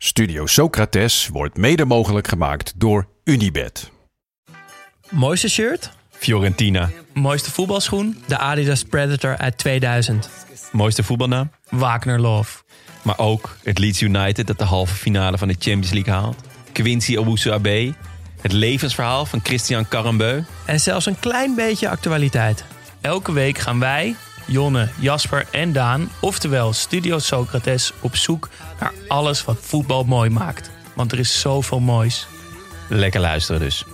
Studio Socrates wordt mede mogelijk gemaakt door Unibed. Mooiste shirt? Fiorentina. Mooiste voetbalschoen? De Adidas Predator uit 2000. Mooiste voetbalnaam? Wagner Love. Maar ook het Leeds United dat de halve finale van de Champions League haalt. Quincy Owusu Abe. Het levensverhaal van Christian Carambeu. En zelfs een klein beetje actualiteit. Elke week gaan wij, Jonne, Jasper en Daan, oftewel Studio Socrates, op zoek naar alles wat voetbal mooi maakt. Want er is zoveel moois. Lekker luisteren dus.